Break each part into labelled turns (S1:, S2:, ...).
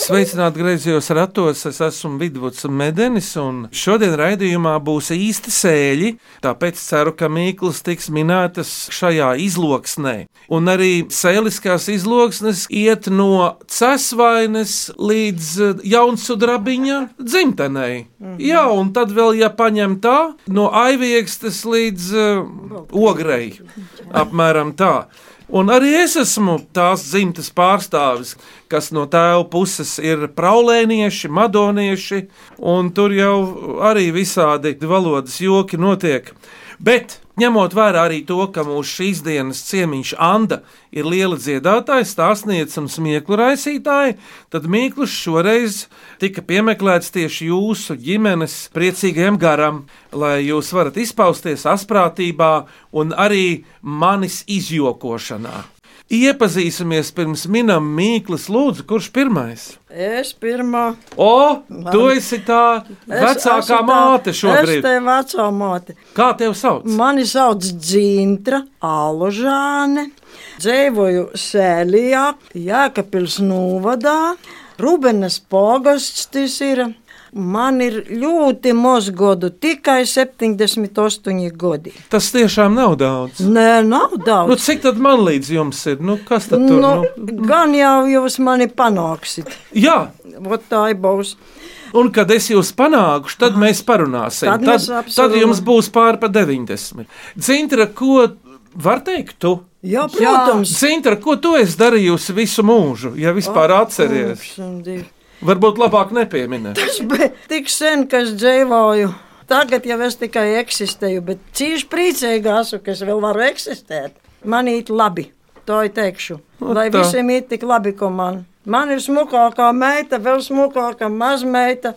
S1: Sveicināti griezījos ratos, es esmu Vidvuds Medenis, un šodien raidījumā būs īsti sēļi, tāpēc ceru, ka Mīkls tiks minētas šajā izloksnē. Un arī sēliskās izloksnes iet no cesvainas līdz jaunsudrabiņa dzimtenei. Jā, un tad vēl, ja paņem tā, no aiviekstes līdz uh, ogrei, apmēram tā. Un arī es esmu tās dzimtas pārstāvis, kas no tēva puses ir praulēnieši, madonieši, un tur jau arī visādi valodas joki notiek. Bet, ņemot vērā arī to, ka mūsu šīs dienas ciemiņš Anna ir liela dziedātāja, stāstniece un smieklu raisītāja, tad Mīkls šoreiz tika piemeklēts tieši jūsu ģimenes priecīgajam garam, lai jūs varat izpausties asprātībā un arī manis izjokošanā. Iepazīsimies pirms minam Mīklis, lūdzu, kurš pirmais?
S2: Es pirmā.
S1: O, tu esi tā
S2: Es
S1: vecākā
S2: tā-
S1: māte
S2: Es
S1: šobrīd.
S2: te vecā māte.
S1: Kā tevi sauc?
S2: Mani sauc Dzintra Aložāne. Dzīvoju Sēlijā, Jēkabils Nūvadā. Rubenes pogasts tas ir. Man ir ļoti maz godu, tikai 78 gadi.
S1: Tas tiešām nav daudz.
S2: Nē, nav
S1: Nu,
S2: daudz.
S1: cik tad man līdz jums ir? Nu, kas tad tur?
S2: Nu,
S1: Nu,
S2: gan jau jūs mani panāksit.
S1: jā,
S2: Vot tā ir būs.
S1: un kad es jūs panākušu, tad mēs parunāsim.
S2: Tad
S1: Tad,
S2: mēs
S1: tad, jums būs pāri pa 90. Zintra, ko var teikt tu?
S2: Jā, protams.
S1: Zintra, ko tu esi darījusi visu mūžu, ja vispār atceries?
S2: Apsundī.
S1: Varbūt labāk nepieminēt.
S2: Tas bija tik sen, ka es dzīvoju. Tagad jau es tikai eksistēju, bet cīņš priecīga esmu, ka es vēl varu eksistēt. Man iet labi, to es teikšu.
S1: Nu,
S2: Lai
S1: tā.
S2: visiem iet tik labi, kā man. Man ir smukākā meita, vēl smukākā mazmeita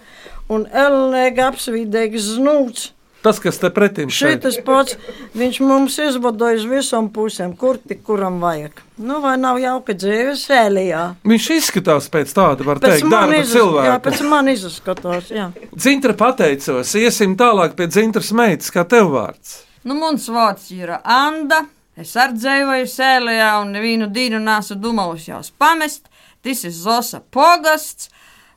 S2: un elnēga apsvidīgs znūts.
S1: Tas, kas te pretim šeit.
S2: Šitas pats, viņš mums izvadoja uz visām pusēm, kur tik kuram vajag. Nu, vai nav jauka dzīve sēlijā?
S1: Viņš izskatās pēc tāda, var
S2: Pēc
S1: teikt,
S2: man,
S1: darba
S2: izas, jā,
S1: cilvēka.
S2: pēc man izskatās, jā.
S1: Dzintra pateicos, iesim tālāk pie dzintras meitas, kā tev vārds.
S3: Nu, mans vārds ir Anna. Es arī dzīvoju sēlējā un nevienu dienu nesu domājusi jau pamest. Tas ir Zosa pogasts.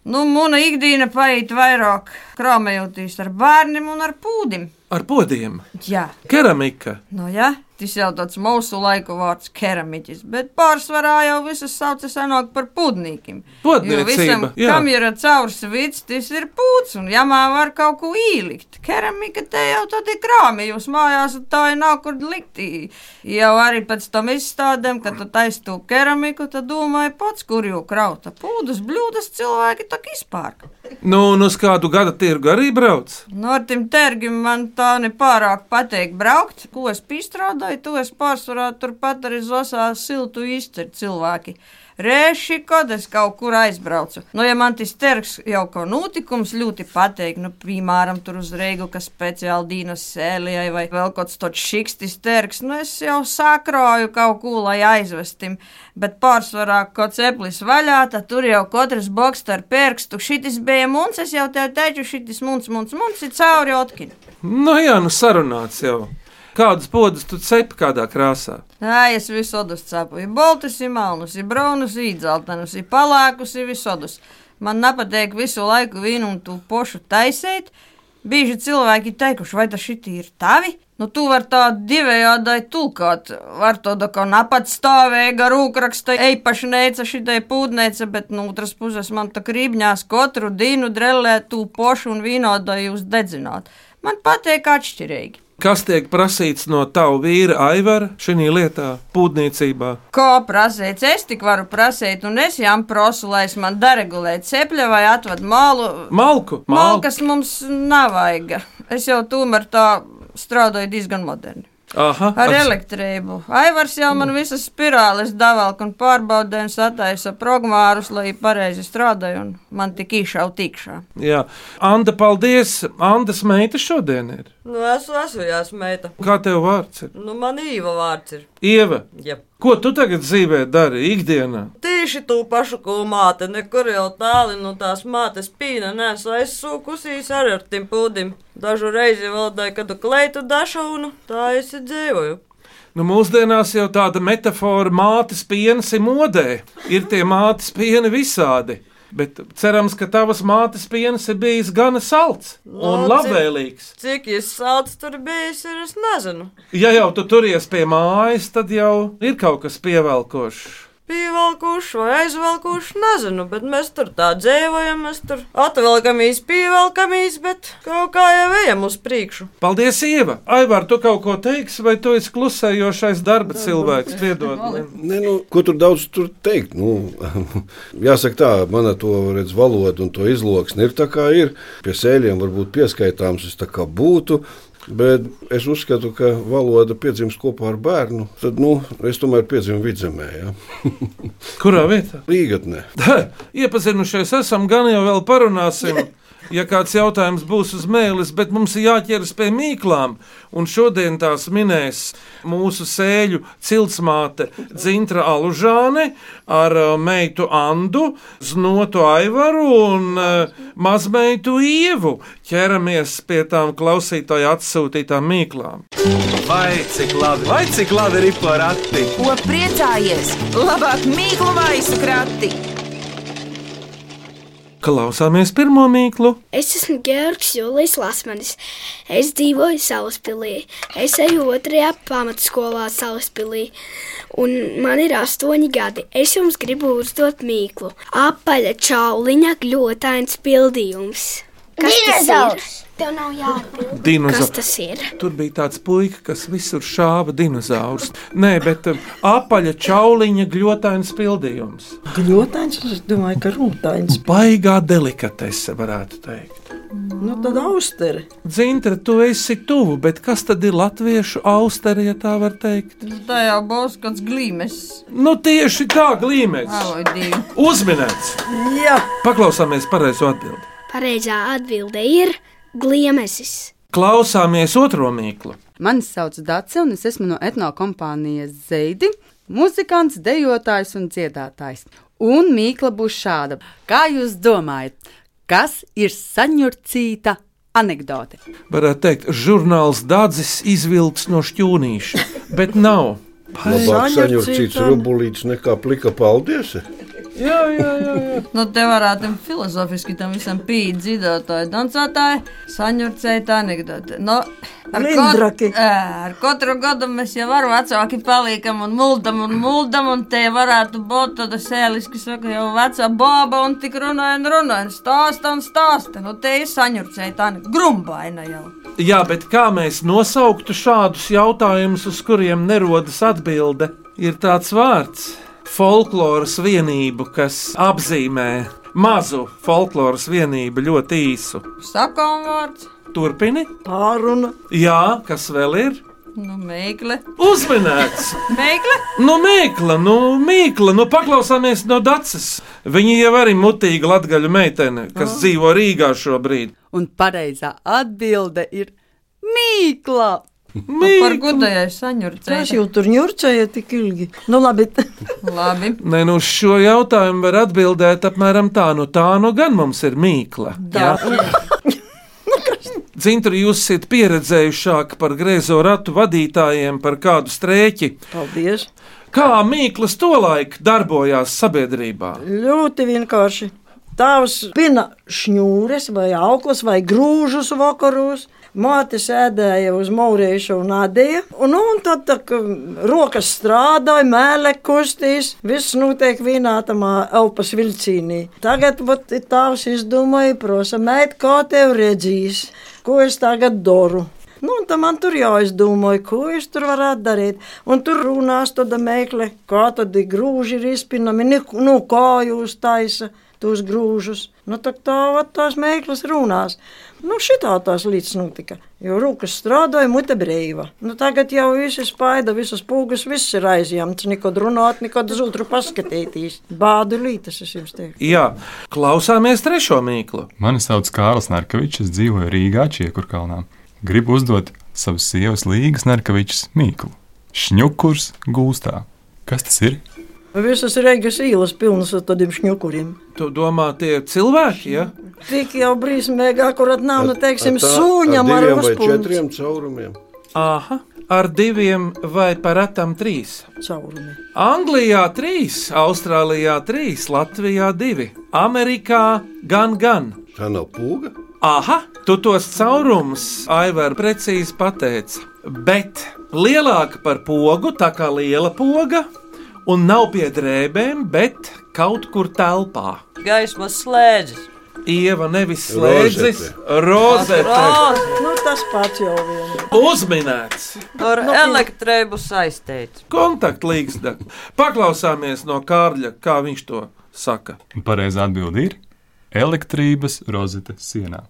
S3: Nu, mana ikdiena paiet vairāk krāmējoties ar bērniem un ar pūdim.
S1: Ar podiem,
S3: Jā,
S1: keramika.
S3: nu jā, tas jau tāds mūsu laiku vārds keramiķis, bet pārsvarā jau visas saucas senāk par
S1: Podniecība,
S3: visam,
S1: jā.
S3: kam ir caurs vids, tas ir pūds, un jamā var kaut ko ielikt. Keramika te jau tad ir krāmi, jūs mājās tā ir nav kur likt. Jau arī pēc tam izstādēm, kad tu taisi to keramiku, tad domāji pats, kur jau krauta. Pūdas, bļūdas cilvēki tak izpārka.
S1: Nu, un uz kādu gada tirgu arī brauc?
S3: No ar tiem tergiem man tā nepārāk patīk braukt. Ko es pīstrādāju, to es pārsvarā turpat arī zosā siltu izceru cilvēki. Reši, kad es kaut kur aizbraucu. Nu, ja man tas terks jau kā notikums ļoti patīk, nu, piemēram, tur uz Reigu, kas speciāli dīnas sēlijai vai vēl kaut kāds tāds šikstis terks, nu, es jau sakrāju kaut ko, lai aizvestim. Bet pārsvarā, kad ceplis vaļā, tad tur jau katrs boks ar pirkstu. Šitis bija mums, es jau tev teicu, šitis mums, mums, mums ir cauri otkin.
S1: Nu, jā, nu sarunāts jau. Kādus podus tu cepi kādā krāsā?
S3: Nē, es visodus cepu. Ir boltus, ir melnus, ir braunus, ir dzeltenus, ir palākus, ir visodus. Man nepatīk visu laiku vienu un to pošu taisīt. Bieži cilvēki teikuši, vai tas ir tavi? Nu, tu vari tā divējādai tulkot. Var to tā kā napatstāvēga rūkraksta, eipašnēca šitai pūdnēca, bet no otras puses man tā krībņās katru dienu drellē tu pošu un vīnodai jūs dedzināt. Man patīk atšķirīgi.
S1: Kas tiek prasīts no tava vīra Aivara šajā lietā, pūdniecībā?
S3: Ko prasīt? Es tik varu prasīt, un es jām prasu, lai es man deregulē cepļa vai atved malu.
S1: Malku,
S3: Malkas mums nav vajag. Es jau tomēr tā strādāju diezgan moderni.
S1: Aha,
S3: Ar
S1: ats-
S3: elektrību. Aivars jau man visas spirāles davalk un pārbaudē un sataisa progmārus, lai pareizi strādāju, un man tik īšau tikšā.
S1: Jā, Anda, paldies. Andas meita šodien ir.
S4: Nu, es esmu jās meita.
S1: Kā tev vārds ir?
S4: Nu, man īva vārds ir.
S1: Ieva,
S4: Jep.
S1: ko tu tagad dzīvē dari ikdienā?
S4: Tieši to pašu, ko māte, nekur jau tālu no tās mātes pīna, nesu aizsūkusīs ar ar tim pūdim. Dažu reizi valdēja, kad kleitu dašaunu, tā es dzīvoju.
S1: Nu, mūsdienās jau tāda metāfora mātes pienas ir modē. Ir tie mātes pieni visādi. Bet cerams, ka tavas mātes piens ir bijis gana salds un
S4: cik-
S1: labvēlīgs.
S4: Cik jūs sauc tur bijis, ir es nezinu.
S1: Ja jau tu turies pie mājas, tad jau ir kaut kas pievelkošs.
S4: Pievelkuši vai aizvelkuši, nezinu, bet mēs tur tā dzīvojam, mēs tur atvelkamies, pievelkamies, bet kaut kā jau ejam uz priekšu.
S1: Paldies, Ieva! Aivar, tu kaut ko teiksi, vai tu esi klusējošais darba cilvēks? Piedod.
S5: Ne, nu, ko tur daudz tur teikt? Nu, jāsaka, tā, mana to redz, valoda un to izloksne ir tā kā ir. Pie sēļiem varbūt pieskaitāms, es tā kā būtu. Bet es uzskatu, ka valoda piedzimst kopā ar bērnu. Tad nu, es tomēr piedzimu vidzemē, ja?
S1: Kurā vietā?
S5: Līgatnē.
S1: Iepazinušies esam, gan jau vēl parunāsim. Ja kāds jautājums būs uz mēlis, bet mums ir jāķeras pie mīklām, un šodien tās minēs mūsu sēļu ciltsmāte Dzintra Alužāne ar uh, meitu Andu, Znotu Aivaru un uh, mazmeitu Ievu. Ķeramies pie tām klausītāju atsūtītām mīklām.
S6: Vai cik labi, vai cik labi ir porakti?
S7: Ko priecājies? Labāk mīklu maisu krati!
S1: Klausāmies pirmo mīklu.
S8: Es esmu Georgs Jūlijs Lasmanis. Es dzīvoju Salaspīlī. Es eju otrajā pamatskolā Salaspīlī. Un man ir astoņi gadi. Es jums gribu uzdot mīklu. Apaļa čauliņa gļotains pildījums. Kas tas ir? Tev nav jāatbild. Kas
S1: Dinozaurs.
S8: tas ir?
S1: Tur bija tāds puika, kas visur šāva dinozaurus. Nē, bet um, apaļa čauliņa gļotains pildījums.
S2: Gļotains, es domāju, ka rūtains.
S1: Baigā delikatese, varētu teikt.
S2: Nu, tad austeri.
S1: Zintra, tu esi tuvu, bet kas tad ir latviešu austeri, ja tā var teikt?
S3: Tā jau būs kāds glīmes.
S1: Nu, tieši tā, glīmēs.
S3: Alo, divi.
S1: Uzminēts.
S2: Jā,
S1: Paklausāmies pareizo atbildi.
S8: Pareizā atbilde ir gliemesis.
S1: Klausāmies otro mīklu.
S9: Mani sauc Dārsa, un es esmu no etnokompānijas Zeidi, muzikants, dejotājs un dziedātājs. Un mīkla būs šāda. Kā jūs domājat, kas ir saņurcīta anekdote?
S1: Varētu teikt, žurnāls Dārzs izvilks no šķūnīša, bet nav.
S5: Labāk saņurcīts rubulīts nekā plika paldies.
S1: Jā, jā, jā. jā.
S3: Nu, te varētu filozofiski tam visam pīt dziedātāji, dancētāji, saņurcēt anekdote. Nu, ar, ā, ar katru gadu mēs jau ar vecāki paliekam un muldam un muldam, un te varētu būt tāda sēliski, saka, jau vecā bāba un tik runāja un runāja, un stāsta un stāsta. Nu, te ir saņurcēt anekdote, grumbaina jau.
S1: Jā, bet kā mēs nosauktu šādus jautājumus, uz kuriem nerodas atbilde, ir tāds vārds - folkloras vienību, kas apzīmē mazu folkloras vienību ļoti īsu.
S3: Sakām vārds,
S1: Turpini.
S2: pāruna.
S1: Jā, kas vēl ir?
S3: nu, meikle,
S1: Uzminēts!
S3: meikle.
S1: Nu, mīkla, nu, mīkla, nu, paklausāmies no Dācis. Viņa jau arī mutīga latgaļu meitene, kas dzīvo Rīgā šobrīd.
S9: Un pareizā atbilde ir mīkla.
S3: Par gudajai
S2: Kas
S3: saņurcēt.
S2: jau tur ņurčēja tik ilgi? Nu, labi.
S3: Labi.
S1: Nē, nu uz šo jautājumu var atbildēt apmēram tā, nu tā nu gan mums ir mīkla. Jā. Dzintri, jūs esat pieredzējušāk par grēzo ratu vadītājiem, par kādu strēķi.
S2: Paldies.
S1: Kā mīklas tolaik darbojās sabiedrībā?
S2: Ļoti vienkārši. Tavs pina šņūres vai auklas vai grūžus vakaros. Māte sēdēja uz mūrīša un adīja. Un, nu, un tad tā, ka rokas strādāja, mēlē kustīs. Viss notiek vienā tamā elpas vilcīnī. Tagad vat, tavs izdomāja, prosa, mēt, kā tev redzīs, ko es tagad daru. Nu, un tā man tur jāizdomāja, ko es tur varētu darīt. Un tur runās tāda meklē, kā tad grūži ir izpinami, nu, nu kā jūs taisa tos grūžus. Nu, tā tā tās meklēs runās. Nu, šitā tās līdz notika. Jo rūkas strādāja, mute brīva. Nu, tagad jau viss ir spaida, visas pūgas, viss ir aizjemts. Nekad runāt, nekad uz otru paskatīties. Bādu lītas, es jums teiktu.
S1: Jā, klausāmies trešo mīklu.
S10: Mani sauc Kārlis Narkevičs, es dzīvoju Rīgā, Čiekurkalnā. Gribu uzdot savas sievas Līgas Narkevičs mīklu. Šņukurs gūstā. Kas tas ir?
S2: Visas Reigas ielas pilnas ar tādiem šņukuriem.
S1: Tu domā, tie ir cilvēki, ja?
S2: Tik jau brīsmīgi, akurat nav, nu, teiksim,
S5: tā-
S2: sūņam
S5: ar
S2: ar uzpūnu.
S5: četriem caurumiem.
S1: Aha, ar diviem vai par atam trīs.
S2: Caurumi.
S1: Anglijā trīs, Austrālijā trīs, Latvijā divi, Amerikā gan gan.
S5: Tā nav pūga.
S1: Aha, tu tos caurumus, Aivar, precīzi pateici. Bet lielāka par pogu, tā kā liela poga, un nav pie drēbēm, bet kaut kur telpā.
S4: Gaismas slēdzis.
S1: Ieva nevis slēdzis, rozete.
S2: Nu, tas pats jau vien.
S1: Uzminēts!
S4: Ar elektrību saistīts.
S1: Kontaktlīgsta. Paklausāmies no Kārļa, kā viņš to saka.
S10: Pareizā atbilde ir elektrības rozete sienā.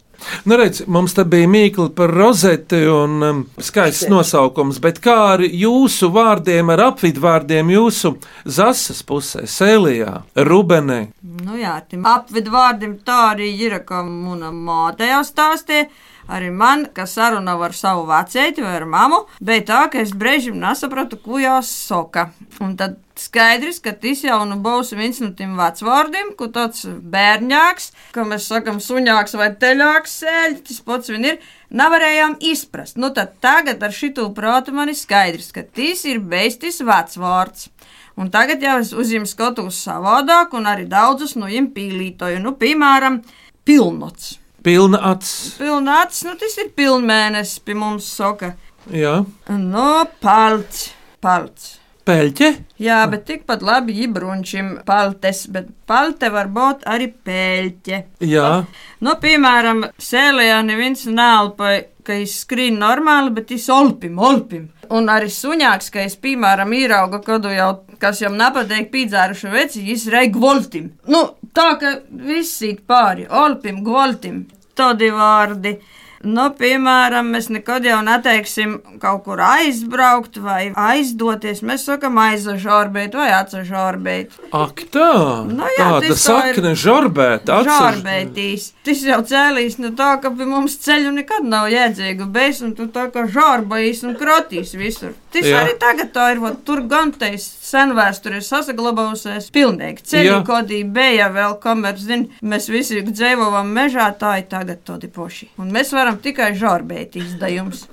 S1: Nu, redz, mums te bija mīkla par rozeti un um, skaists nosaukums, bet kā ar jūsu vārdiem, ar apvidvārdiem jūsu zasas pusē, sēlijā, rubenē?
S3: Nu jā, tam apvidvārdim tā arī ir, ka mana māte jau stāstīja. Arī man, kas saruna ar savu vecēti vai ar mammu, bija tā, ka es brīžiem nesapratu, ko jau soka. Un tad skaidrs, ka tas jau nu būs viens no tiem vecvārdiem, ko tāds bērņāks, kā mēs sakam, suņāks vai teļāks sēļ, tas pats vien ir. Nevarējām izprast. Nu, tad tagad ar šito prātu man ir skaidrs, ka tas ir beistis vecvārds. Un tagad jau es uz viņiem skatos savādāk, un arī daudzus no viņiem pīlītoju. Nu, piemēram, pilnots.
S1: Pilna acis.
S3: Pilna acis, nu tas ir pilnmēnesis pie mums soka.
S1: Jā,
S3: No palts, palts.
S1: peļķe.
S3: Jā, bet tikpat labi iebrunčim paltes, bet palte var būt arī peļķe.
S1: Jā,
S3: Nu, piemēram, sēlējā neviens nālpa, ka viņš skrien normāli, bet viņš olpim, olpim. Un arī suņāks, ka es, piemēram, īrauga kādu jau, kas jau nepateik pīdzārušu veci, viņš rei gvoltim. Nu, tā ka viss īt pāri, olpim, gvoltim. Tādi vārdi. Nu, piemēram, mēs nekad jau neteiksim kaut kur aizbraukt vai aizdoties. Mēs sakam aizažārbēt vai atsažārbēt.
S1: ak tā.
S3: Nu jā,
S1: Tāda
S3: ir-
S1: sakne žarbēt, atceros.
S3: Žārbētīs. Tas jau cēlīs no tā, ka pie mums ceļu nekad nav jēdzīga beigas, un tu tā kā žārbējis un krotīs visur. Tas arī tagad tā ir, vot, tur gan teis sen vēsture ir sasaglabājusies pilnīgi. Ceļu kodī bija vēl, kamēr, zin, mēs visi dzīvojam mežā, tā ir tagad tādi poši. Un mēs varam tikai žārbēt izdajums.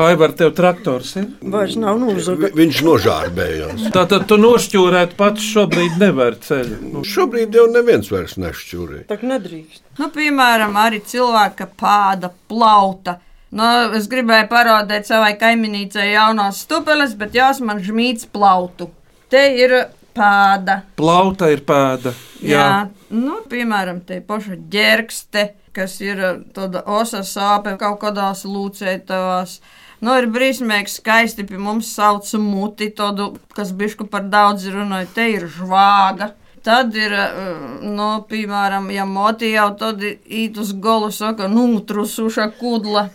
S1: Aivar, tev traktors ir.
S2: Vairs nav nozaga.
S5: Vi- Viņš nožārbējās.
S1: Tā tad tu nošķūrēt pats šobrīd nevar ceļu. Nu,
S5: Šobrīd jau neviens vairs nešķūrē.
S2: Tā nedrīkst.
S3: Nu, piemēram, arī cilvēka pāda, plauta. Nu, es gribēju parādīt savai kaiminīcei jaunās stupeles, bet jās man žmīts plautu. Te ir pāda.
S1: plauta ir pēda.
S3: Jā. Jā. Nu, piemēram, te paša ģērkste, kas ir uh, tāda osa sāpe kaut kādās lūcētavās. Nu, ir brīsmīgi skaisti pie mums sauc muti, tādu, kas bišku par daudz runāja, te ir žvāga. Tad ir, uh, nu, piemēram, ja moti jau tad īt uz golu saka, nu, trusuša kudla.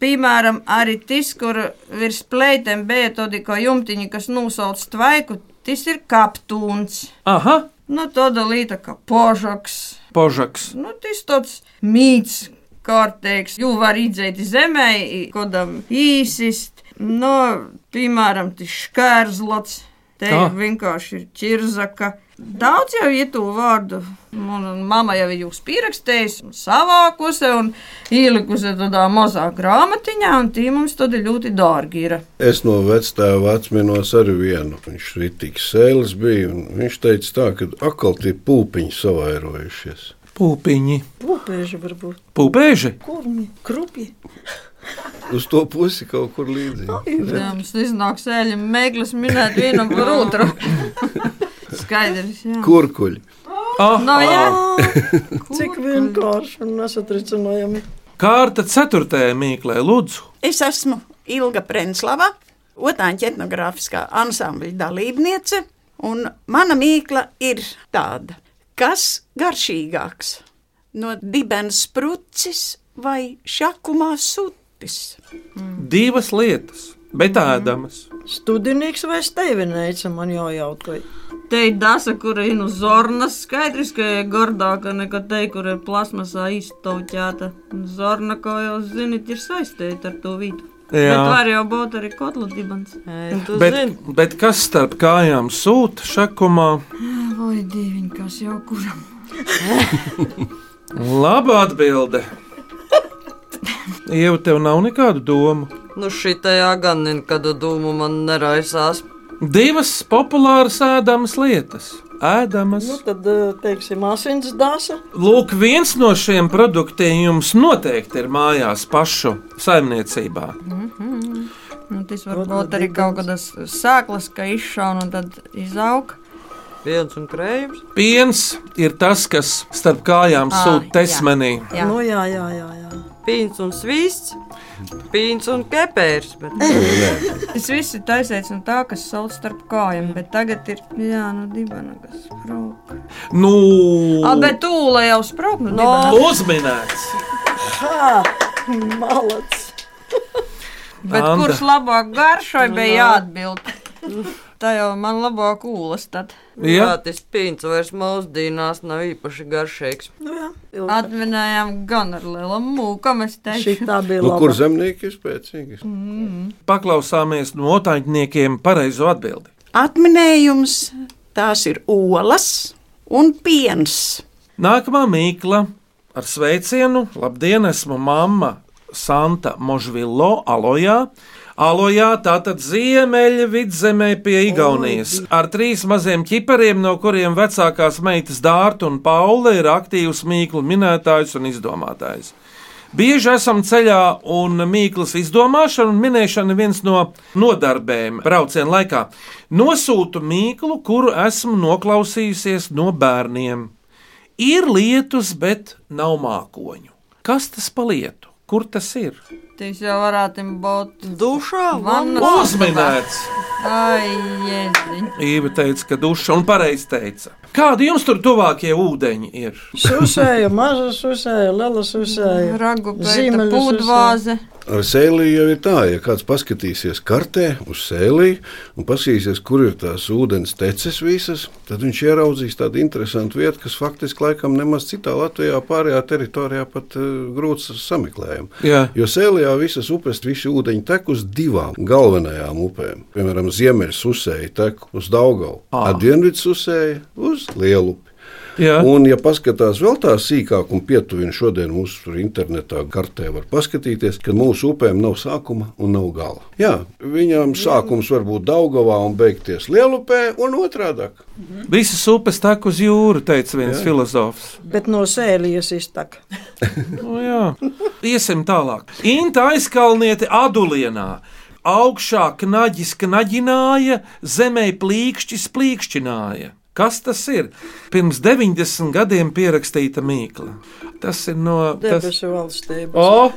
S3: Piemēram, arī tas, kur virs pleitēm bija tādi kā jumtiņi, kas nosauc tvaiku, tas ir kaptūns.
S1: Aha,
S3: Nu, tāda līnija kā požaks.
S1: požaks.
S3: Nu, tas tāds mīts, kārtīgs. Jū var iedzēt zemē, kodam īsist. Nu, piemēram, tas šķērslots. Te
S1: Tā.
S3: vienkārši ir čirzaka. Daudz jau ir to vārdu. Mamma jau ir jūs pierakstījusi, savākusi un ielikusi tādā mazā grāmatiņā, un tie mums tad ir ļoti dārgi. Ir.
S5: Es no vectēva atminos arī vienu. Viņš ir tik sēles bija. un Viņš teica, tā, ka atkal tie pūpiņi savairojušies.
S1: Pūpiņi.
S2: Pūpēži varbūt.
S1: Pūpēži.
S2: Kurmi, krupji.
S5: Uz to pusi kaut kur līdzīgi.
S3: Jā, mums iznāk sēļiem mēglis minēt vienam par otru. Skaidrs, jā.
S5: Kurkuļi.
S1: Ah,
S3: No, jā.
S2: Cik vienkārši un nesatricinājami.
S1: Kārta ceturtajā mīklē, lūdzu.
S11: Es esmu Ilga Prenslava, otrāņa etnogrāfiskā ansambļa dalībniece, un mana mīkla ir tāda, kas garšīgāks no dibens sprucis vai šakumā sutis.
S1: Divas lietas, bet ēdamas.
S2: Studinieks vai steivinēca man jājautā.
S3: Te ir dasa, kur ir no zornas. Skaidrs, ka ir gardāka nekā te, kur ir plasmasā iztauķēta. Zorna, kā jau zinat, ir saistīta ar to. Bet
S1: Jā.
S3: var jau būt arī kotlu dibens.
S1: Bet, bet kas starp kājām sūta šakumā?
S3: Vai divi, kas jau kuram?
S1: Laba atbilde. Ieva, tev nav nekādu domu.
S4: Nu, šitajā gan nekādu dūmu man neraisās.
S1: Divas populāras ēdamas lietas. Ēdamas.
S2: Nu, tad, eh, teiksim, asins dāsa.
S1: Lūk, viens no šiem produktiem jums noteikti ir mājās pašu saimniecībā.
S3: Nu, tas var būt arī kaut kādas sēklas, ka izšauna un tad izaug.
S4: Viens un krējums.
S1: Piens ir tas, kas starp kājām sūta
S3: jā.
S1: tesmenī.
S3: Jā.
S2: Nu, jā, jā, jā. jā.
S4: Pīns un svīsts, pīns un kepērs. Bet...
S3: Tas viss ir taisīts no tā, kas sauc starp kājām, bet tagad ir jā, nu, dibena, kas sprūk.
S1: Nu,
S3: Ah, bet tūlē jau sprūk, nu,
S4: No.
S3: dibena.
S1: uzminēts.
S2: Ha! Malac!
S3: Bet
S1: Anda.
S3: kurš labāk garšoja, bija jāatbild. Tā jau man labāk ūlas tad.
S1: Jā.
S4: Jā, tas pīns vairs mūsdienās nav īpaši garšīgs.
S2: Nu, jā.
S3: Atminējām gan ar lielām mūkām, es
S2: Šī
S3: teikšu.
S2: tā bija
S5: Nu,
S2: laba.
S5: kur zemnieki ir spēcīgi?
S1: Paklausāmies no otāņniekiem pareizo atbildi.
S11: Atminējums tās ir olas un piens.
S1: Nākamā mīkla ar sveicienu. Labdien, esmu mamma Santa Možvilo, Alojā. Alojā tātad ziemeļa vidzemē pie Igaunijas. Ar trīs maziem ķipariem, no kuriem vecākās meitas Dārta un Paula ir aktīvs mīklu minētājs un izdomātājs. Bieži esam ceļā, un mīklas izdomāšana un minēšana ir viens no nodarbēm brauciena laikā. Nosūtu mīklu, kuru esmu noklausījusies no bērniem. Ir lietus, bet nav mākoņu. Kas tas pa lietu? Kur tas ir?
S3: Tas jau varētu būt
S4: Dušā,
S3: vannā.
S1: Uzminēts!
S3: Ai, jēdziņ.
S1: Īva teica, ka duša un pareizi teica. Kādi jums tur tuvākie ūdeņi ir?
S2: Susēja, maza susēja, liela susēja.
S3: Ragu pēta pūdvāze.
S5: Ar sēliju jau ir tā, ja kāds paskatīsies kartē uz sēliju un paskatīsies, kur ir tās ūdens teces visas, tad viņš ieraudzīs tādu interesantu vietu, kas faktiski laikam nemaz citā Latvijā pārējā teritorijā pat uh, grūts sameklējam.
S1: Jā.
S5: Jo sēlijā visas upes, visi ūdeņi tek uz divām galvenajām upēm. Piemēram, ziemeļs uzsēja tek uz Daugavu, a dienvids uzsēja uz Lielupi.
S1: Jā.
S5: Un, ja paskatās vēl tā sīkāk un pietuvina šodien mūsu tur internetā kartē, var paskatīties, ka mūsu upēm nav sākuma un nav gala. Jā, viņām sākums var būt Daugavā un beigties Lielupē un otrādāk.
S1: Visas upes tek uz jūru, teica viens
S5: Jā.
S1: filozofs.
S2: Bet no sēlijas iztaka.
S1: Nu, jā. Iesim tālāk. Inta aizkalniete Adulienā. Augšā knaģis knaģināja, zemē plīkšķis plīkšķināja. Kas tas ir? Pirms 90 gadiem pierakstīta mīkla. Tas ir no tas,
S2: Debesu valstības.
S1: o,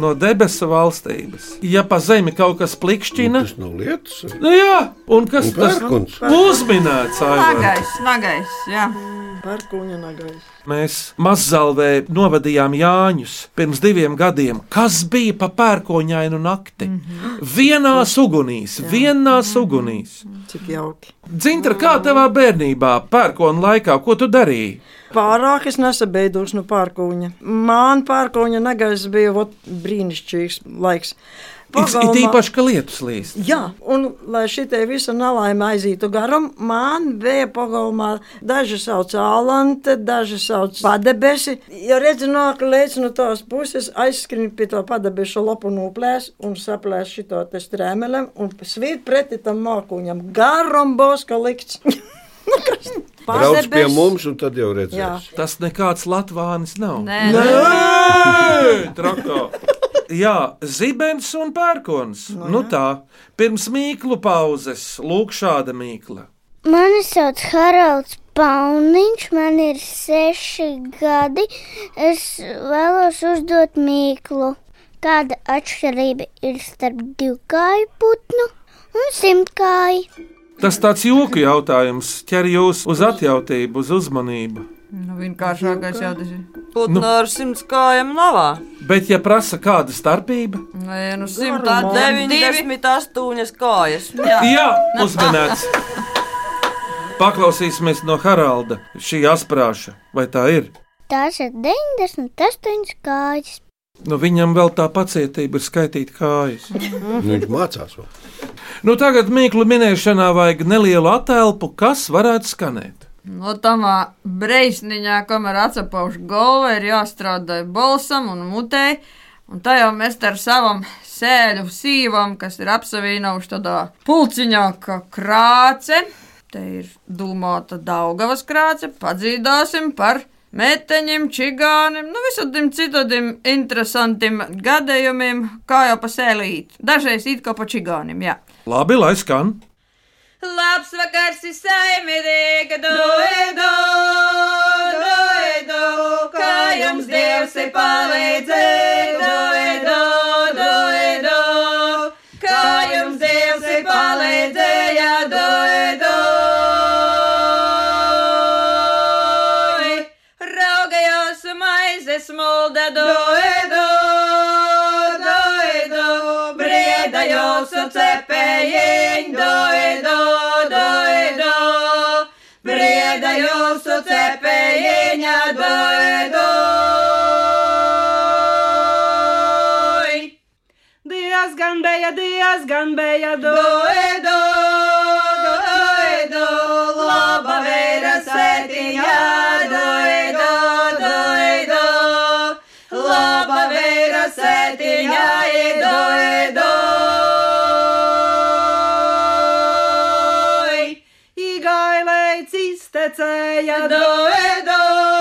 S1: no debesu valstības. Ja pa zemi kaut kas plikšķina,
S5: Tas nav lietas.
S1: nu jā, un kas
S5: Un
S1: tas
S5: pērkons.
S1: uzminēts?
S3: Nagais, nagais, jā.
S2: Parkuņa nagais.
S1: Mēs Mazalvē novadījām Jāņus pirms diviem gadiem. Kas bija pa pērkoņainu nakti? Mm -hmm. Vienā ugunīs, vienā ugunīs.
S2: Cik jauki.
S1: Dzintra, kā tavā bērnībā, pērkona laikā, ko tu darīji?
S2: Pārāk es nesabeidos no pārkūņa. Man pārkūņa nagais bija vot, brīnišķīgs laiks.
S1: It īpaši, ka lietus līst.
S2: Jā, un lai šī visa nelaime aizītu garam, man bija pagalmā daži sauc ālante, daži sauc padebesi. Ja redzi, nāk līdz no tās puses, aizskrien pie tā padebeša lopu noplēs un saplēs šito te strēmelem un svīt pretī tam mākuņam. Garam boska likts. Kas?
S5: Brauc pie mums, un tad jau
S2: Jā.
S5: redzēs.
S1: Tas nekāds latvānis nav.
S3: Nē,
S1: Nē, trakā. Jā, zibens un pērkons. No, nu tā, pirms mīklu pauzes, lūk, šāda mīkla.
S12: Mani sauc Haralds Pauniņš, man ir seši gadi. Es vēlos uzdot mīklu. Kāda atšķirība ir starp divkāju putnu un simtkāju?
S1: Tas tāds joku jautājums ķer jūs uz atjautību, uz uzmanību.
S3: Nu, vienkāršākais jau tas ir.
S4: Putna
S1: Nu.
S4: ar simts kājām navā.
S1: Bet, ja prasa kāda starpība,
S3: Nē, nu,
S4: Simtā
S3: simtā
S4: 98 kājas.
S1: jā, uzmanēts. Paklausīsimies no Haralda šī asprāša, vai tā ir?
S12: Tās ir 98 kājas.
S1: Nu, viņam vēl tā pacietība ir skaitīt kājas.
S5: Nu, viņš mācās vēl.
S1: Nu, tagad mīklu minēšanā vajag nelielu attēlpu, kas varētu skanēt.
S3: No tamā breizniņā, kamēr atcepauž galva, ir jāstrādā balsam un mutē. Un tā jau mēs ar savam sēļu sīvam, kas ir apsavīnuši tādā pulciņā, kā krāce. Te ir domāta Daugavas krāce, padzīdāsim par meteņiem, čigāniem, nu visādiem citādiem interesantiem gadījumiem, kā jau pa sēlīt. Dažreiz it kā pa čigāniem, jā.
S1: Labi, lai skan.
S3: Labs vakars, saimnieka, doedo, doedo, kā jums Dievs ir palīdzējis, doedo, doedo,
S13: Diezgan bija, diezgan bija,
S3: Doedo, doedo, laba vēra sētiņā, doedo, doedo, laba vēra sētiņā, doedo.
S13: Igailēts iztecēja,
S3: Doedo,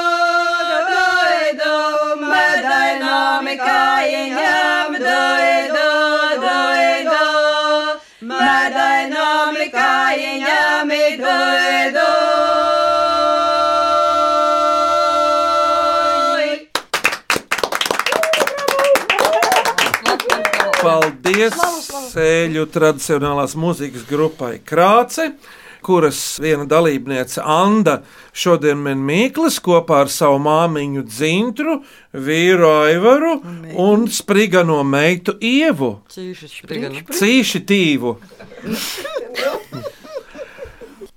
S1: Paldies sēļu tradicionālās mūzikas grupai Krāce, kuras viena dalībniece Anna šodien min Mīklis kopā ar savu māmiņu Dzintru, vīru Aivaru un sprigano meitu Ievu.
S4: Cīši
S1: tīvu.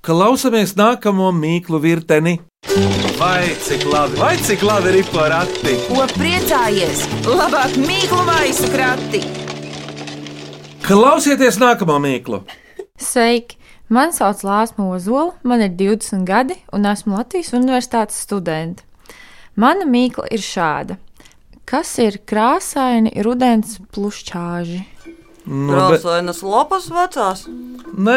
S1: Klausamies nākamo mīklu virteni.
S6: Vai cik labi, vai cik labi ir porakti?
S7: Ko priecājies? Labāk mīklu maisu krati!
S1: Klausieties nākamo mīklu.
S14: Sveiki! Mani sauc Lāsma Ozola, man ir 20 gadi un esmu Latvijas Universitātes studente. Mana mīkla ir šāda. Kas ir krāsaini rudens plušķāži?
S1: Nu, bet-
S4: Krāsainas lapas vecās,
S1: Nē,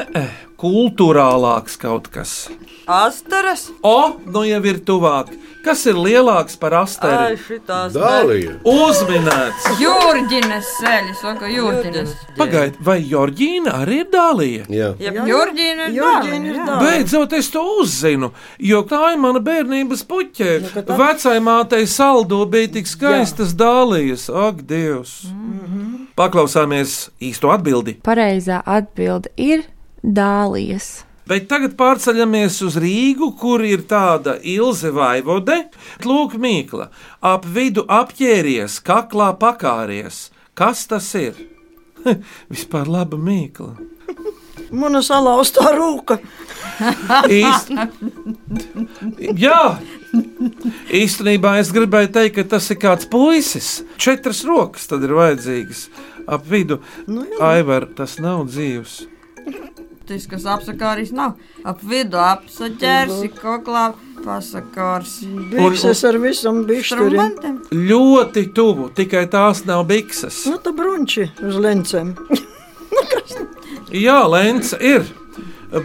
S1: kultūrālāks kaut kas.
S4: asteres.
S1: O, nu jau ir tuvāk. Kas ir lielāks par asteri?
S4: šitās.
S5: Dālija.
S1: Uzminēts!
S3: Jūrģines sēļas, saka jūrģines.
S1: Pagaidiet, vai Jorģīna arī ir dālija?
S5: Jā.
S3: Jeb jūrģīne ir jā.
S2: dāvana.
S1: Beidzot, es to uzzinu, jo tā ir mana bērnības puķe. Vecai mātei saldo bija tik skaistas dālijas, ak, Dievs! Paklausāmies īsto atbildi.
S14: Pareizā atbilde ir dālijas.
S1: Bet tagad pārceļamies uz Rīgu, kur ir tāda Ilze Vaivode. Lūk, Mīkla, ap vidu apģēries, kaklā pakāries. Kas tas ir? Vispār laba Mīkla.
S2: Mana salauztā rūka.
S1: Īst... Jā, īstenībā es gribēju teikt, ka tas ir kāds puisis. Četras rokas tad ir vajadzīgas ap vidu.
S2: Nu,
S1: Aivar, tas nav dzīves.
S3: Tas, kas apsakāris nav. Ap vidu apsaķērsi, koklā pasakārs.
S2: Bikses ar visam.
S3: Strumentiem.
S1: Ļoti tuvu, tikai tās nav bikses.
S2: Nu, tā brunči uz lencēm.
S1: Jā, lēns ir.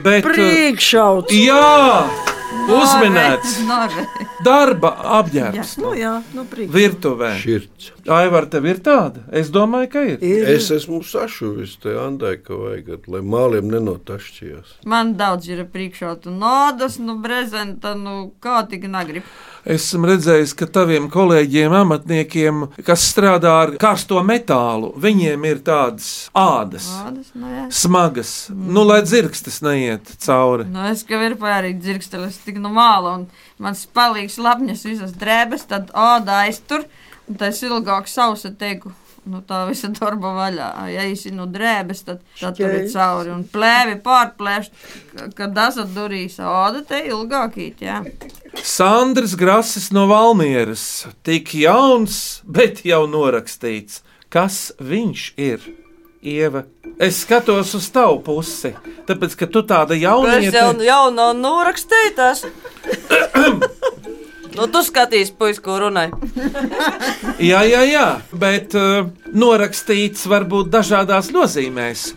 S1: Bet,
S2: Priekšauts.
S1: Jā, uzminēts.
S3: Norē.
S1: Darba apģērbs.
S2: Nu, jā, nu, priekš.
S1: Virtuvē.
S5: Širds.
S1: Aivar, tev ir tāda? Es domāju, ka ir.
S5: Es esmu sašuvis te Andai, ka vajag, lai māliem nenotašķījās.
S3: Man daudz ir priekšā, tu nādas, nu, brezenta, nu, kā tik negrib.
S1: Esmu redzējis, ka taviem kolēģiem, amatniekiem, kas strādā ar karsto metālu, viņiem ir tādas ādas,
S3: Nādas, nu, jā.
S1: smagas, nu, lai dzirkstes neiet cauri.
S3: Nu, es kā ir pārāk dzirkstelis, tik no māla, un mans palīgs lapņas visas drēbes, tad āda aiztur, un tas ilgāk sausa teiku Nu, tā visa darba vaļā. Ja esi no drēbes, tad, tad tur ir cauri. Un plēvi pārplēšt, ka- kad esat durīs, āda te ilgākīt, jā.
S1: Sandrs Grasis no Valmieras. Tik jauns, bet jau norakstīts. Kas viņš ir? Ieva. Es skatos uz tavu pusi, tāpēc, ka tu tāda
S4: Es
S1: jaunieta.
S4: jau, jau nav norakstītas. nu, tu skaties, puis, ko runāji.
S1: Jā, jā, jā, bet uh, norakstīts var būt dažādās nozīmēs.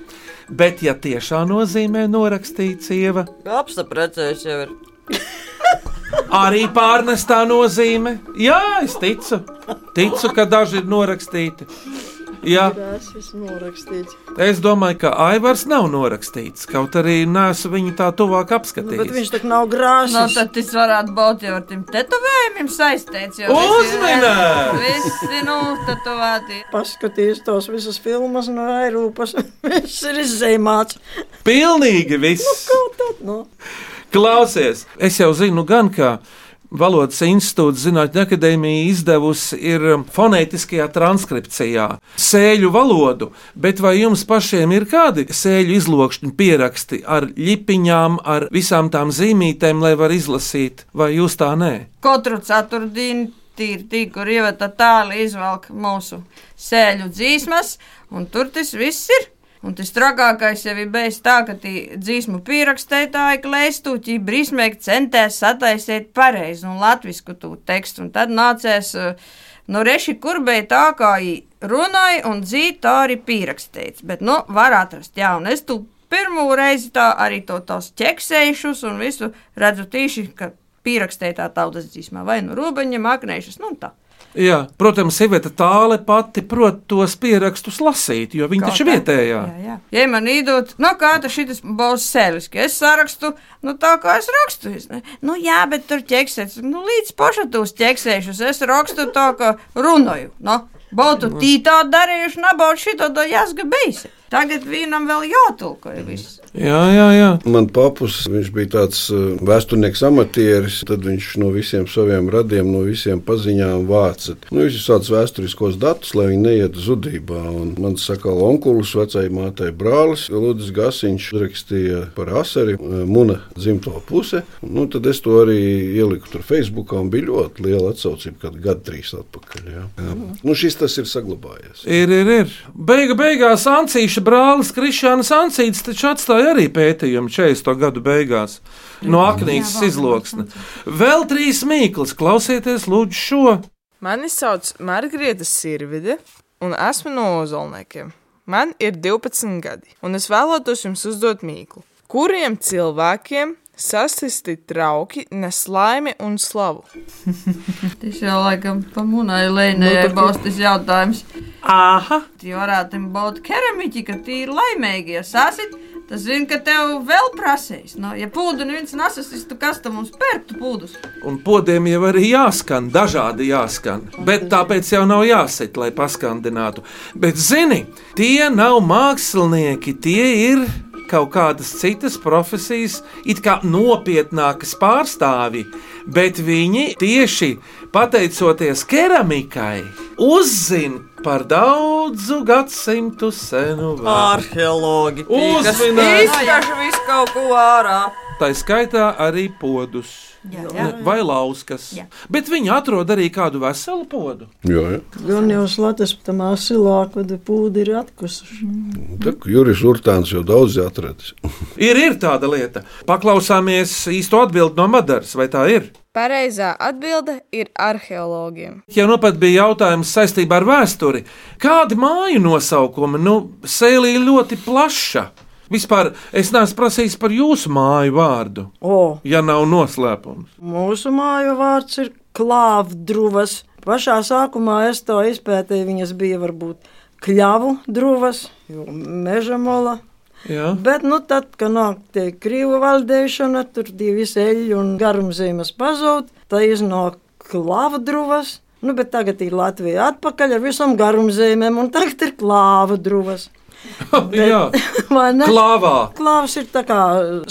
S1: Bet, ja tiešā nozīmē norakstīts, Ieva,
S4: Apstiprinājums jau ir.
S1: arī pārnestā nozīme. Jā, es ticu, ticu ka daži ir norakstīti. Jā,
S2: Tas ir norakstīts.
S1: es domāju, ka Aivars nav norakstīts, kaut arī nesu viņu tā tuvāk
S2: Nu, bet
S1: apskatījis.
S2: viņš tā nav grāmatas.
S3: Nu, tad tas varētu būt jau ar tiem tetovējumiem saistīts. jo visi nu, tetovēti.
S2: Paskaties tos visas filmas no Eiropas. Viss ir izzīmēts.
S1: Pilnīgi viss!
S2: Nu,
S1: Klausies, es jau zinu, gan kā Valodas institūta Zinātņu akadēmija izdevusi ir um, fonētiskajā transkripcijā sēļu valodu, bet vai jums pašiem ir kādi sēļu izlokšņu pieraksti ar ļipiņām, ar visām tām zīmītēm, lai var izlasīt, vai jūs tā nē?
S3: Katru ceturtdienu tīri tī, kur ievata tāli izvelk mūsu sēļu dzīsmas, un tur tas viss ir. Un tas trakākais jau ir bijis tā, ka tie dzīsmu pierakstītāji klēstūķi brīsmīgi centēs sataisīt pareizi un latvisku to tekstu, un tad nācēs, eh, nu reši, kur bija tā, kā runāja un dzīt tā arī pierakstīts, bet, nu, var atrast, jā, un es tu pirmo reizi tā arī to tos ķeksējušus un visu redzu tīši, ka pierakstītā tautas dzīsmā. Vai nu robeņa, maknējušas, nu tā.
S1: Jā, protams, Iveta tāle pati prot tos pierakstus lasīt, jo viņa
S3: Kā
S1: taču ir vietējā.
S3: Jā, jā. Ja man īdot, nu kā tas šis būs sēlis, ka es sarakstu, nu tā kā es rakstu. Es, ne, nu jā, bet tur ķeksēs, nu līdz pašatūs ķeksēšus, es rakstu tā, ka runāju. Nu, Būtu tī tā darījuši, nebūtu šito to jāsga bijis. Tagad vienam vēl jātulko viss.
S1: Jā, jā, jā.
S5: Man papus, viņš bija tāds uh, vēsturnieks amatieris, tad viņš no visiem saviem radiem, no visiem paziņām vāca. Nu, viņš ir tāds vēsturiskos datus, lai viņi neiet zudībā. Un man saka, onkulis, vecai mātei brālis, Ludis Gasiņš rakstīja par asari, uh, muna dzimto puse. Nu, tad es to arī ieliku tur Facebookā un bija ļoti liela atsaucība, kad gadu trīs atpakaļ. Jā. Jā. Nu, šis tas ir saglabājies.
S1: Ir, ir, ir. Beiga beigās Ancīša brālis Krišāns Ancīts taču atstāja arī pētījumu 40. gadu beigās no aknītes izloksne. Vēl trīs mīklas, klausieties lūdzu šo.
S15: Mani sauc Margarita Sirvide, un esmu no Ozolniekiem. Man ir 12 gadi, un es vēlētos jums uzdot mīklu. Kuriem cilvēkiem sasisti trauki nes laimi un slavu?
S3: Tas jau laikam pa munai lēnē
S15: Nu,
S3: būs tas jautājums.
S1: Aha!
S3: Tie varētu būt keramiķi, ka tie ir laimīgi. Ja sasit, tas zina, ka tev vēl prasīs. No, ja pūdu neviens nesasīs, tu kas tam mums pērktu pūdus?
S1: Un podiem jau arī jāskan, dažādi jāskan. Bet tāpēc jau nav jāsit, lai paskandinātu. Bet zini, tie nav mākslinieki, tie ir kaut kādas citas profesijas, it kā nopietnākas pārstāvji, bet viņi tieši pateicoties keramikai uzzina par daudzu gadsimtu senu vārdu.
S4: Arheologi.
S1: Uzminēts.
S4: Izskašu visu kaut ko ārā.
S1: Tā skaitā arī podus.
S3: Jā,
S4: jā.
S1: Vai lauskas.
S3: Jā.
S1: Bet viņi atrod arī kādu veselu podu.
S5: Jā, jā.
S2: Gan jau slēdzas tam asilā, kad pūdi ir atkusuši.
S5: Tā, Juris Urtāns jau daudz atradis.
S1: Ir, ir tāda lieta. Paklausāmies īsto atbildi no Madaras, vai tā ir?
S15: Pareizā atbilde ir arheologiem.
S1: Ja nu pat bija jautājums saistībā ar vēsturi, kādi māju nosaukumi, nu, sēlī ļoti plaša. Vispār es neesmu prasījis par jūsu māju vārdu,
S2: O,
S1: ja nav noslēpums.
S2: mūsu māju vārds ir klāvdruvas. Pašā sākumā es to izpētīju, viņas bija varbūt kļavu druvas, jo meža mola.
S1: Jā.
S2: Bet, nu, tad, kad nāk tie krīvu valdēšana, tur divi eļļi un garumzīmes pazūd, tā iznāk klāvdruvas. Nu, bet tagad ir Latvija atpakaļ ar visam garumzīmēm, un tagad ir klāvdruvas. Ne?
S1: klāvā.
S2: Klāvs ir tā kā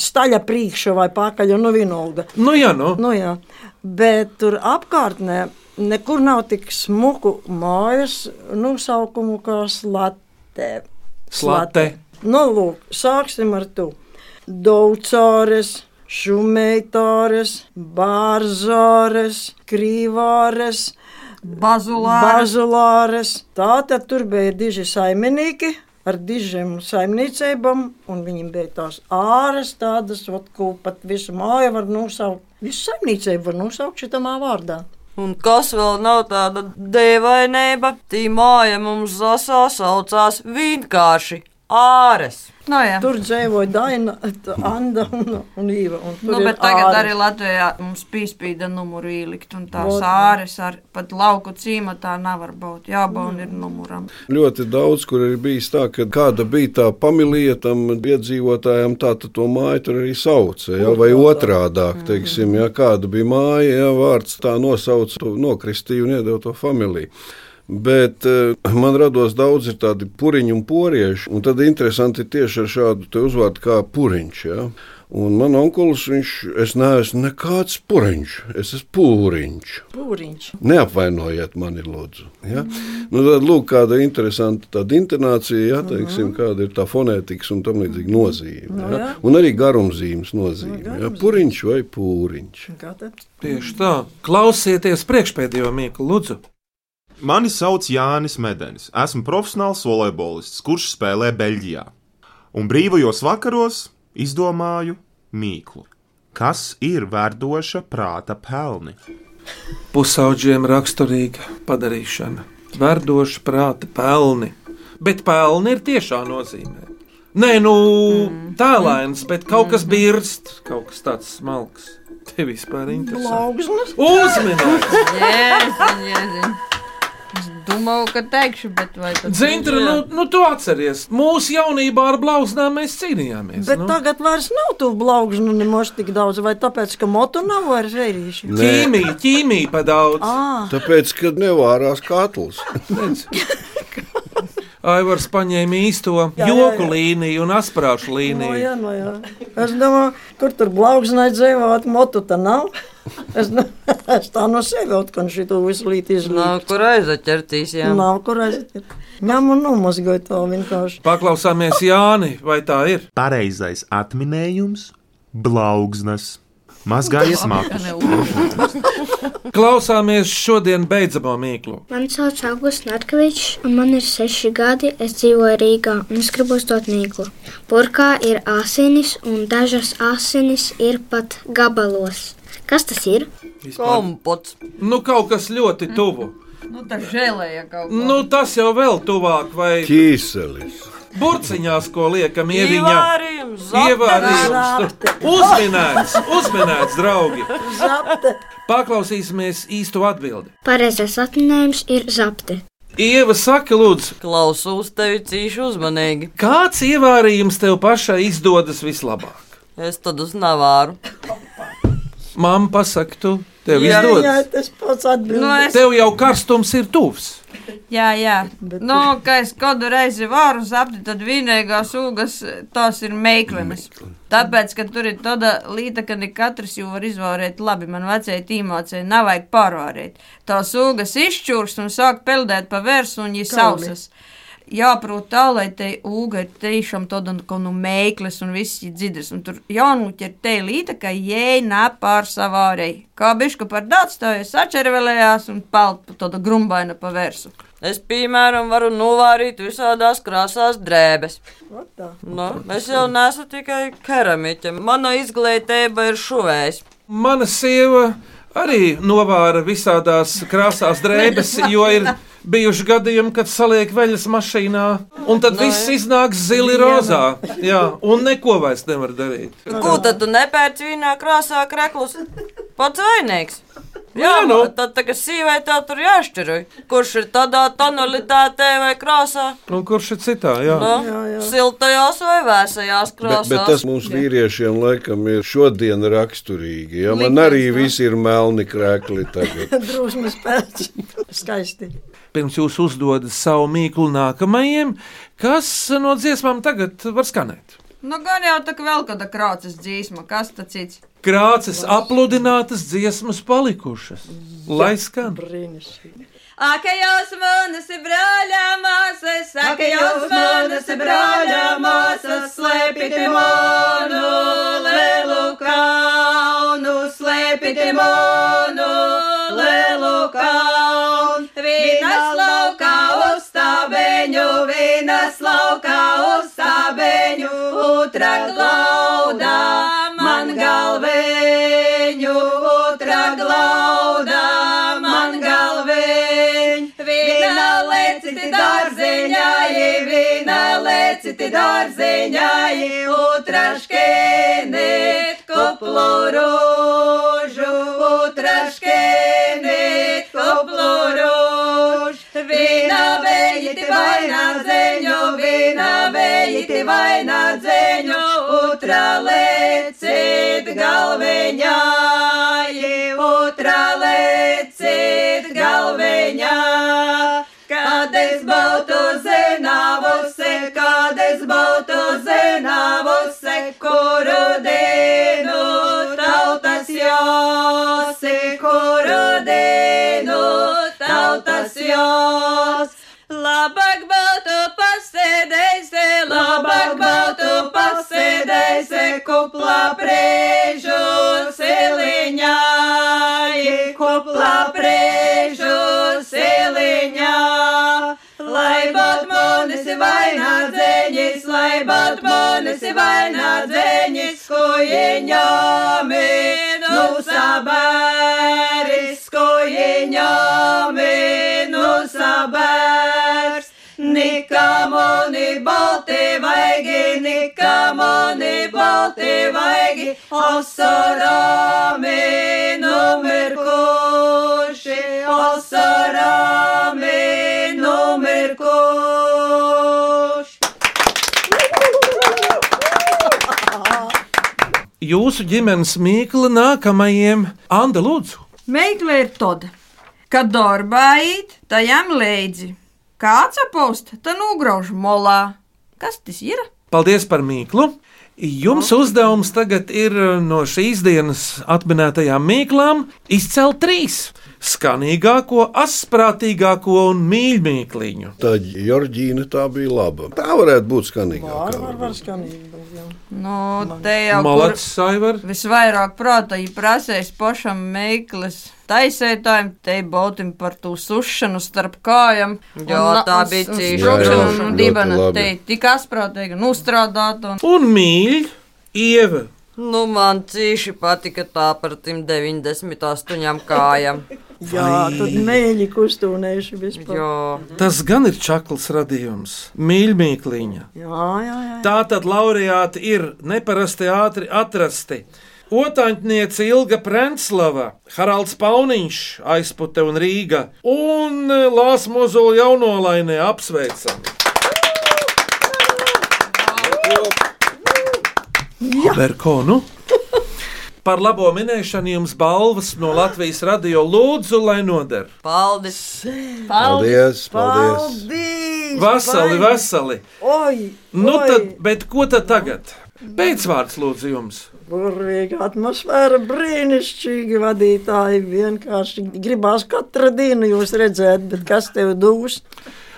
S2: staļa priekšā vai pakaļ, un nu vienalga.
S1: Nu, jā, nu.
S2: nu jā. Bet tur apkārtnē nekur nav tik smuku mājas nosaukumu kā slate.
S1: Slate.
S2: Nu, lūk, sāksim ar to. Daudzāres, šumeitāres, bārzāres, krīvāres,
S3: Bazulāres.
S2: bazulāres. Tā tad tur bija diži saimnieki ar dižiem saimniecībām, un viņiem bija tās āras tādas, ot, ko pat visu māju var nosaukt. Visu saimniecību var nosaukt šitamā vārdā.
S4: Un kas vēl nav tāda dēvainība, tī māja mums zasā saucās vienkārši āres.
S3: No, jā.
S2: Tur dzīvoja Daina, Anna un, un Īva. Un tur
S3: Nu, bet tagad
S2: āres.
S3: arī Latvijā mums pīspīda numuru ielikt, un tā
S2: Vot.
S3: sāres ar pat lauku cīmatā nevar būt. Jābaun ir numuram.
S5: Ļoti daudz, kur ir bijis tā, ka kāda bija tā pamilija tam iedzīvotājam, tā tad to māju tur arī sauca. Ja, vai otrādāk, teiksim, ja kāda bija māja, ja vārds tā nosauca, to nokristīja un iedeva to familiju. Bet eh, man rados daudz ir tādi puriņi un porieši, un tad interesanti ir tieši ar šādu te uzvārdu kā puriņš. Ja? Un man onkulis, viņš, es neesmu nekāds puriņš, es esmu pūriņš.
S2: Pūriņš.
S5: Neapvainojiet mani, lūdzu. Ja? Nu, tad, lūk, kāda interesanta tāda intonācija, ja, teiksim, kāda ir tā fonētikas un tam līdzīga nozīme.
S2: Nu,
S5: Ja?
S2: jā.
S5: Un arī garumzīmes nozīme. Ja? Puriņš vai pūriņš.
S2: Kā tad?
S1: Tieši tā. Klausieties priekšpēdējo mīklu, lūdzu.
S16: Mani sauc Jānis Medenis. Esmu profesionāls volejbolists, kurš spēlē Beļģijā. Un brīvajos vakaros izdomāju mīklu. Kas ir verdoša prāta pelni?
S1: Pusauģiem raksturīga padarīšana, verdoša prāta pelni. Bet pelni ir tiešā nozīmē. Nē, nu, tēlēns, bet kaut kas birst, kaut kas tāds smalks. Tev vispār interesanti.
S2: Laugsnes.
S1: Uzminēt!
S3: Domāju, ka teikšu, bet vai tas
S1: Zintra, nu, nu tu atceries, mūsu jaunībā ar blauznām mēs cīnījāmies.
S2: Bet
S1: nu.
S2: tagad vairs nav tu blaugžu nemaz tik daudz, vai tāpēc, ka motu nav vairs vērīši?
S1: Ķīmija, ķīmija pa daudz.
S2: Ah.
S5: Tāpēc, kad nevārās katls.
S1: Aivars paņēma īsto
S2: Jā, jā,
S1: joku
S2: jā.
S1: līniju un asprāšu
S2: No,
S1: līniju.
S2: jā, no, jā. Es domāju, kur tur blaugznai dzīvot, motu tā nav. Es, es tā no sevis kaut līdzi izlīdu.
S4: Nav kur aizaķertīs, jā.
S2: Nav kur aiziet. Ņem un nomazgoju to vienkārši.
S1: Paklausāmies Jāni, vai tā ir?
S16: Pareizais atminējums - blaugsnes. Mazgājies matus.
S1: Klausāmies šodien beidzamo mīklu.
S8: Mani sauc Augusts Narkevičs, un man ir seši gadi. Es dzīvoju Rīgā, un es gribu uzdot mīklu. Purkā ir asinis, un dažas asinis ir pat gabalos. Kas tas ir?
S4: Kompots.
S1: Nu, kaut kas ļoti tuvu.
S3: Nu, tā žēlēja kaut ko.
S1: Nu, tas jau vēl tuvāk, vai
S5: ķīselis.
S1: Burciņās, ko liekam, ieviņā.
S4: Ievārījums,
S1: Uzminēts, uzminēts, draugi.
S2: Zapte.
S1: Paklausīsimies īsto atbildi.
S8: Pareizais atminējums ir zapte.
S1: Ieva saka, lūdzu,
S4: Klausos tevi cīši uzmanīgi.
S1: kāds ievārījums tev pašai izdodas vislabāk?
S4: Es tad uz navāru.
S1: Māma pasaka, tu tev
S3: Jā,
S1: izdodas.
S2: Jā, tas pats atbild.
S3: Nu, es-
S1: Tev jau karstums ir tuvs.
S3: Jā, jā. Nu, kā es kādu reizi varu sapti, tad vienīgās ūgas tās ir meiklenes. Tāpēc, ka tur ir tāda līta, ka ne katrs jau var izvārēt labi. Man vecēji tīmācēji nav vajag pārvārēt. Tās ūgas izšķūrs un sāk peldēt pa versu un viņi sausas. Jāprot tā, lai te ūga ir tiešām tāda kā nu meikles un viss ir dzidrs. Un tur jānūķer te līta, ka jēj nepār savārei. Kā bišķi par daudz tā, es atčervelējās un pelt pa tāda grumbaina pa versu.
S4: Es, piemēram, varu novārīt visādās krāsās drēbes. Nu, es jau nesu tikai keramiķe. Mana izglītība ir šuvējs.
S1: Mana sieva arī novāra visādās krāsās drēbes, jo ir bijuši gadījumi, kad saliek veļas mašīnā, un tad viss iznāk zili rozā. Jā, un neko vairs nevar darīt.
S4: Ko tad tu nepērci vienā krāsā kreklus? Pats vainīgs. Jā,
S1: Jā, nu.
S4: nu. tad tā kā sīvai tā tur jāšķiroja. Kurš ir tādā tonalitātē vai krāsā?
S1: Un kurš ir citā? Jā.
S4: Nu, siltajās vai vēsajās
S5: Bet,
S4: krāsās.
S5: bet tas mums vīriešiem laikam ir šodien raksturīgi. Ja? Man
S2: Likums,
S5: arī
S2: jā.
S5: viss ir melni krekli tagad.
S2: Drusmas pēc. Skaisti.
S1: Pirms jūs uzdodat savu mīklu nākamajam, kas no dziesmām tagad var skanēt?
S3: Nu, gan jau tā kā vēl kāda krāces dzīsma, kas tas cits.
S1: krāces apludinātas dziesmas palikušas. Lai skan!
S13: Ak, jūs manas brāļa māsas, ak, jūs manas brāļa māsas, slēpite manu lielu kaunu, slēpite manu lielu kaunu. Vienas lauka uzstābeņu, vienas lauka uzstābeņu, otra glauda man galveņu, otra glauda man galveņu. Viena leciti dārzeņai, viena leciti dārzeņai, otra škēnēt koplu lecīt galveņai, otra lecīt galveņā. Kad es būtu zināvusi, kad es būtu zināvusi, kuru dienu tautas josi, kuru dienu tautas jos. Labāk būtu pasēdēsi, labāk būtu pasēdēsi, kuplā priežu siliņā, kuplā priežu siliņā. Lai būt manis vainā dzēņis, lai būt manis vainā dzēņis, ko ieņāmi nu sabēris, ko ieņāmi nu sabērs. Nikamu ni balti vaigi, nikamu ni balti vaigi, osarami numirkuši, osarami numirkuši.
S1: Jūsu ģimenes mīkla nākamajiem Anda Lūdzu.
S13: Ir tāda, kad darbā īt, tajam leidzi. Kāds apost, tad nograuž molā. Kas tas ir?
S1: Paldies par mīklu! Jums uzdevums tagad ir no šīs dienas atminētajām mīklām izcelt trīs - skanīgāko, asprātīgāko un mīļākliņu.
S5: Tā Jorģīna tā bija laba. Tā varētu būt skanīgākā.
S2: Var, var būt, jā.
S13: Nu, te jau
S1: Malacis, Aivar.
S13: Visvairāk prāta ir prasējis pašam meiklis. Taisētājiem te būtim par to sušanu starp kājām.
S4: Jā, tā bija
S13: Un dibena
S5: labi.
S13: te tik asprātīgi nostrādāta. Un...
S1: Un mīļi, ieva.
S4: Nu, man cīši patika tā par tiem 98 kājām.
S2: Jā, tad mēģi kustūnējuši vispār.
S4: Jā.
S1: Tas gan ir čakls radījums, mīļākliņa.
S2: Jā, jā, jā.
S1: Tā tad laureāti ir neparasti ātri atrasti. Otāņķniece Ilga Prenslava, Haralds Pauniņš, aizpute un Rīga un Lāsas Mozola jaunolainē apsveicam. Berkonu. Par labo minēšanu jums balvas no Latvijas radio lūdzu, lai noder.
S4: Paldies!
S5: Paldies! paldies.
S2: Paldies!
S1: Veseli,
S2: vai-
S1: veseli!
S2: Oi!
S1: Nu
S2: oi.
S1: tad, bet ko tad tagad? Pēcvārds lūdzu jums.
S2: Burvīga atmosfēra, brīnišķīgi vadītāji. Vienkārši gribās katru dienu jūs redzēt, bet kas tev dūs?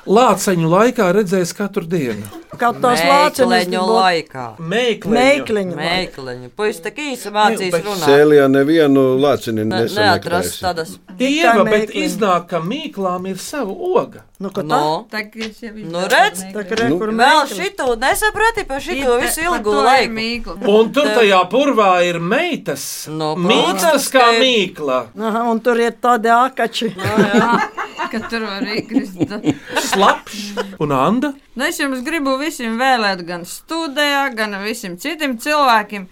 S1: Lāceņu laikā redzēs katru dienu.
S2: Kaut
S4: Meikleņu
S2: būt-
S4: laikā.
S1: Meikleņu.
S2: Meikleņu.
S4: Meikleņu. Puisis tā īsi mācīs
S1: bet
S4: runāt.
S5: Sēlijā nevienu lācini
S4: Ne, neatrast
S5: nesameklēsi.
S4: tādas.
S1: Ieva, bet iznāk, ka mīklām ir sava oga.
S2: Nu, ka tā?
S4: No.
S13: Tā jau
S4: Nu, redz,
S5: Nu.
S4: vēl šito nesaprati par šito visu ilgu laiku.
S1: Un tur tajā purvā ir meitas.
S4: No,
S1: Mīkstas kā mīkla.
S2: Aha, un tur ir tādi akači.
S13: Ka tur var iekrist.
S1: Slapjš un Anda.
S13: Nu, es jums gribu visiem vēlēt, gan studijā, gan visiem citiem cilvēkiem.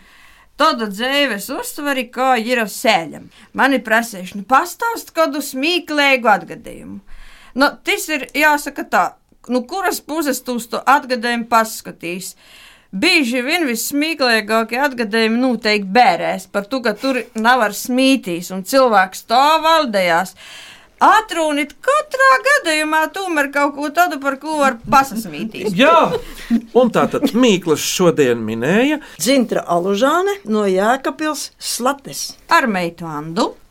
S13: Tāda dzīves uztveri, kā ir ar sēļiem. Man ir prasījuši, nu, pastāst kādu smieklīgu atgadījumu. Nu, tas ir jāsaka tā, nu, kuras puses tu uz to atgadījumu paskatīs. Bieži vien vissmieklīgākie atgadījumi noteikti bērēs par to, ka tur nav ar smītīs un cilvēks tā valdējās
S1: atrunīt katrā gadījumā tomēr kaut ko tādu, par ko var pasasmītīt.
S17: Jā, un tā tad Mīklas šodien minēja
S2: Dzintra Alužāne no Jēkabils Slates
S1: ar meitu Andu.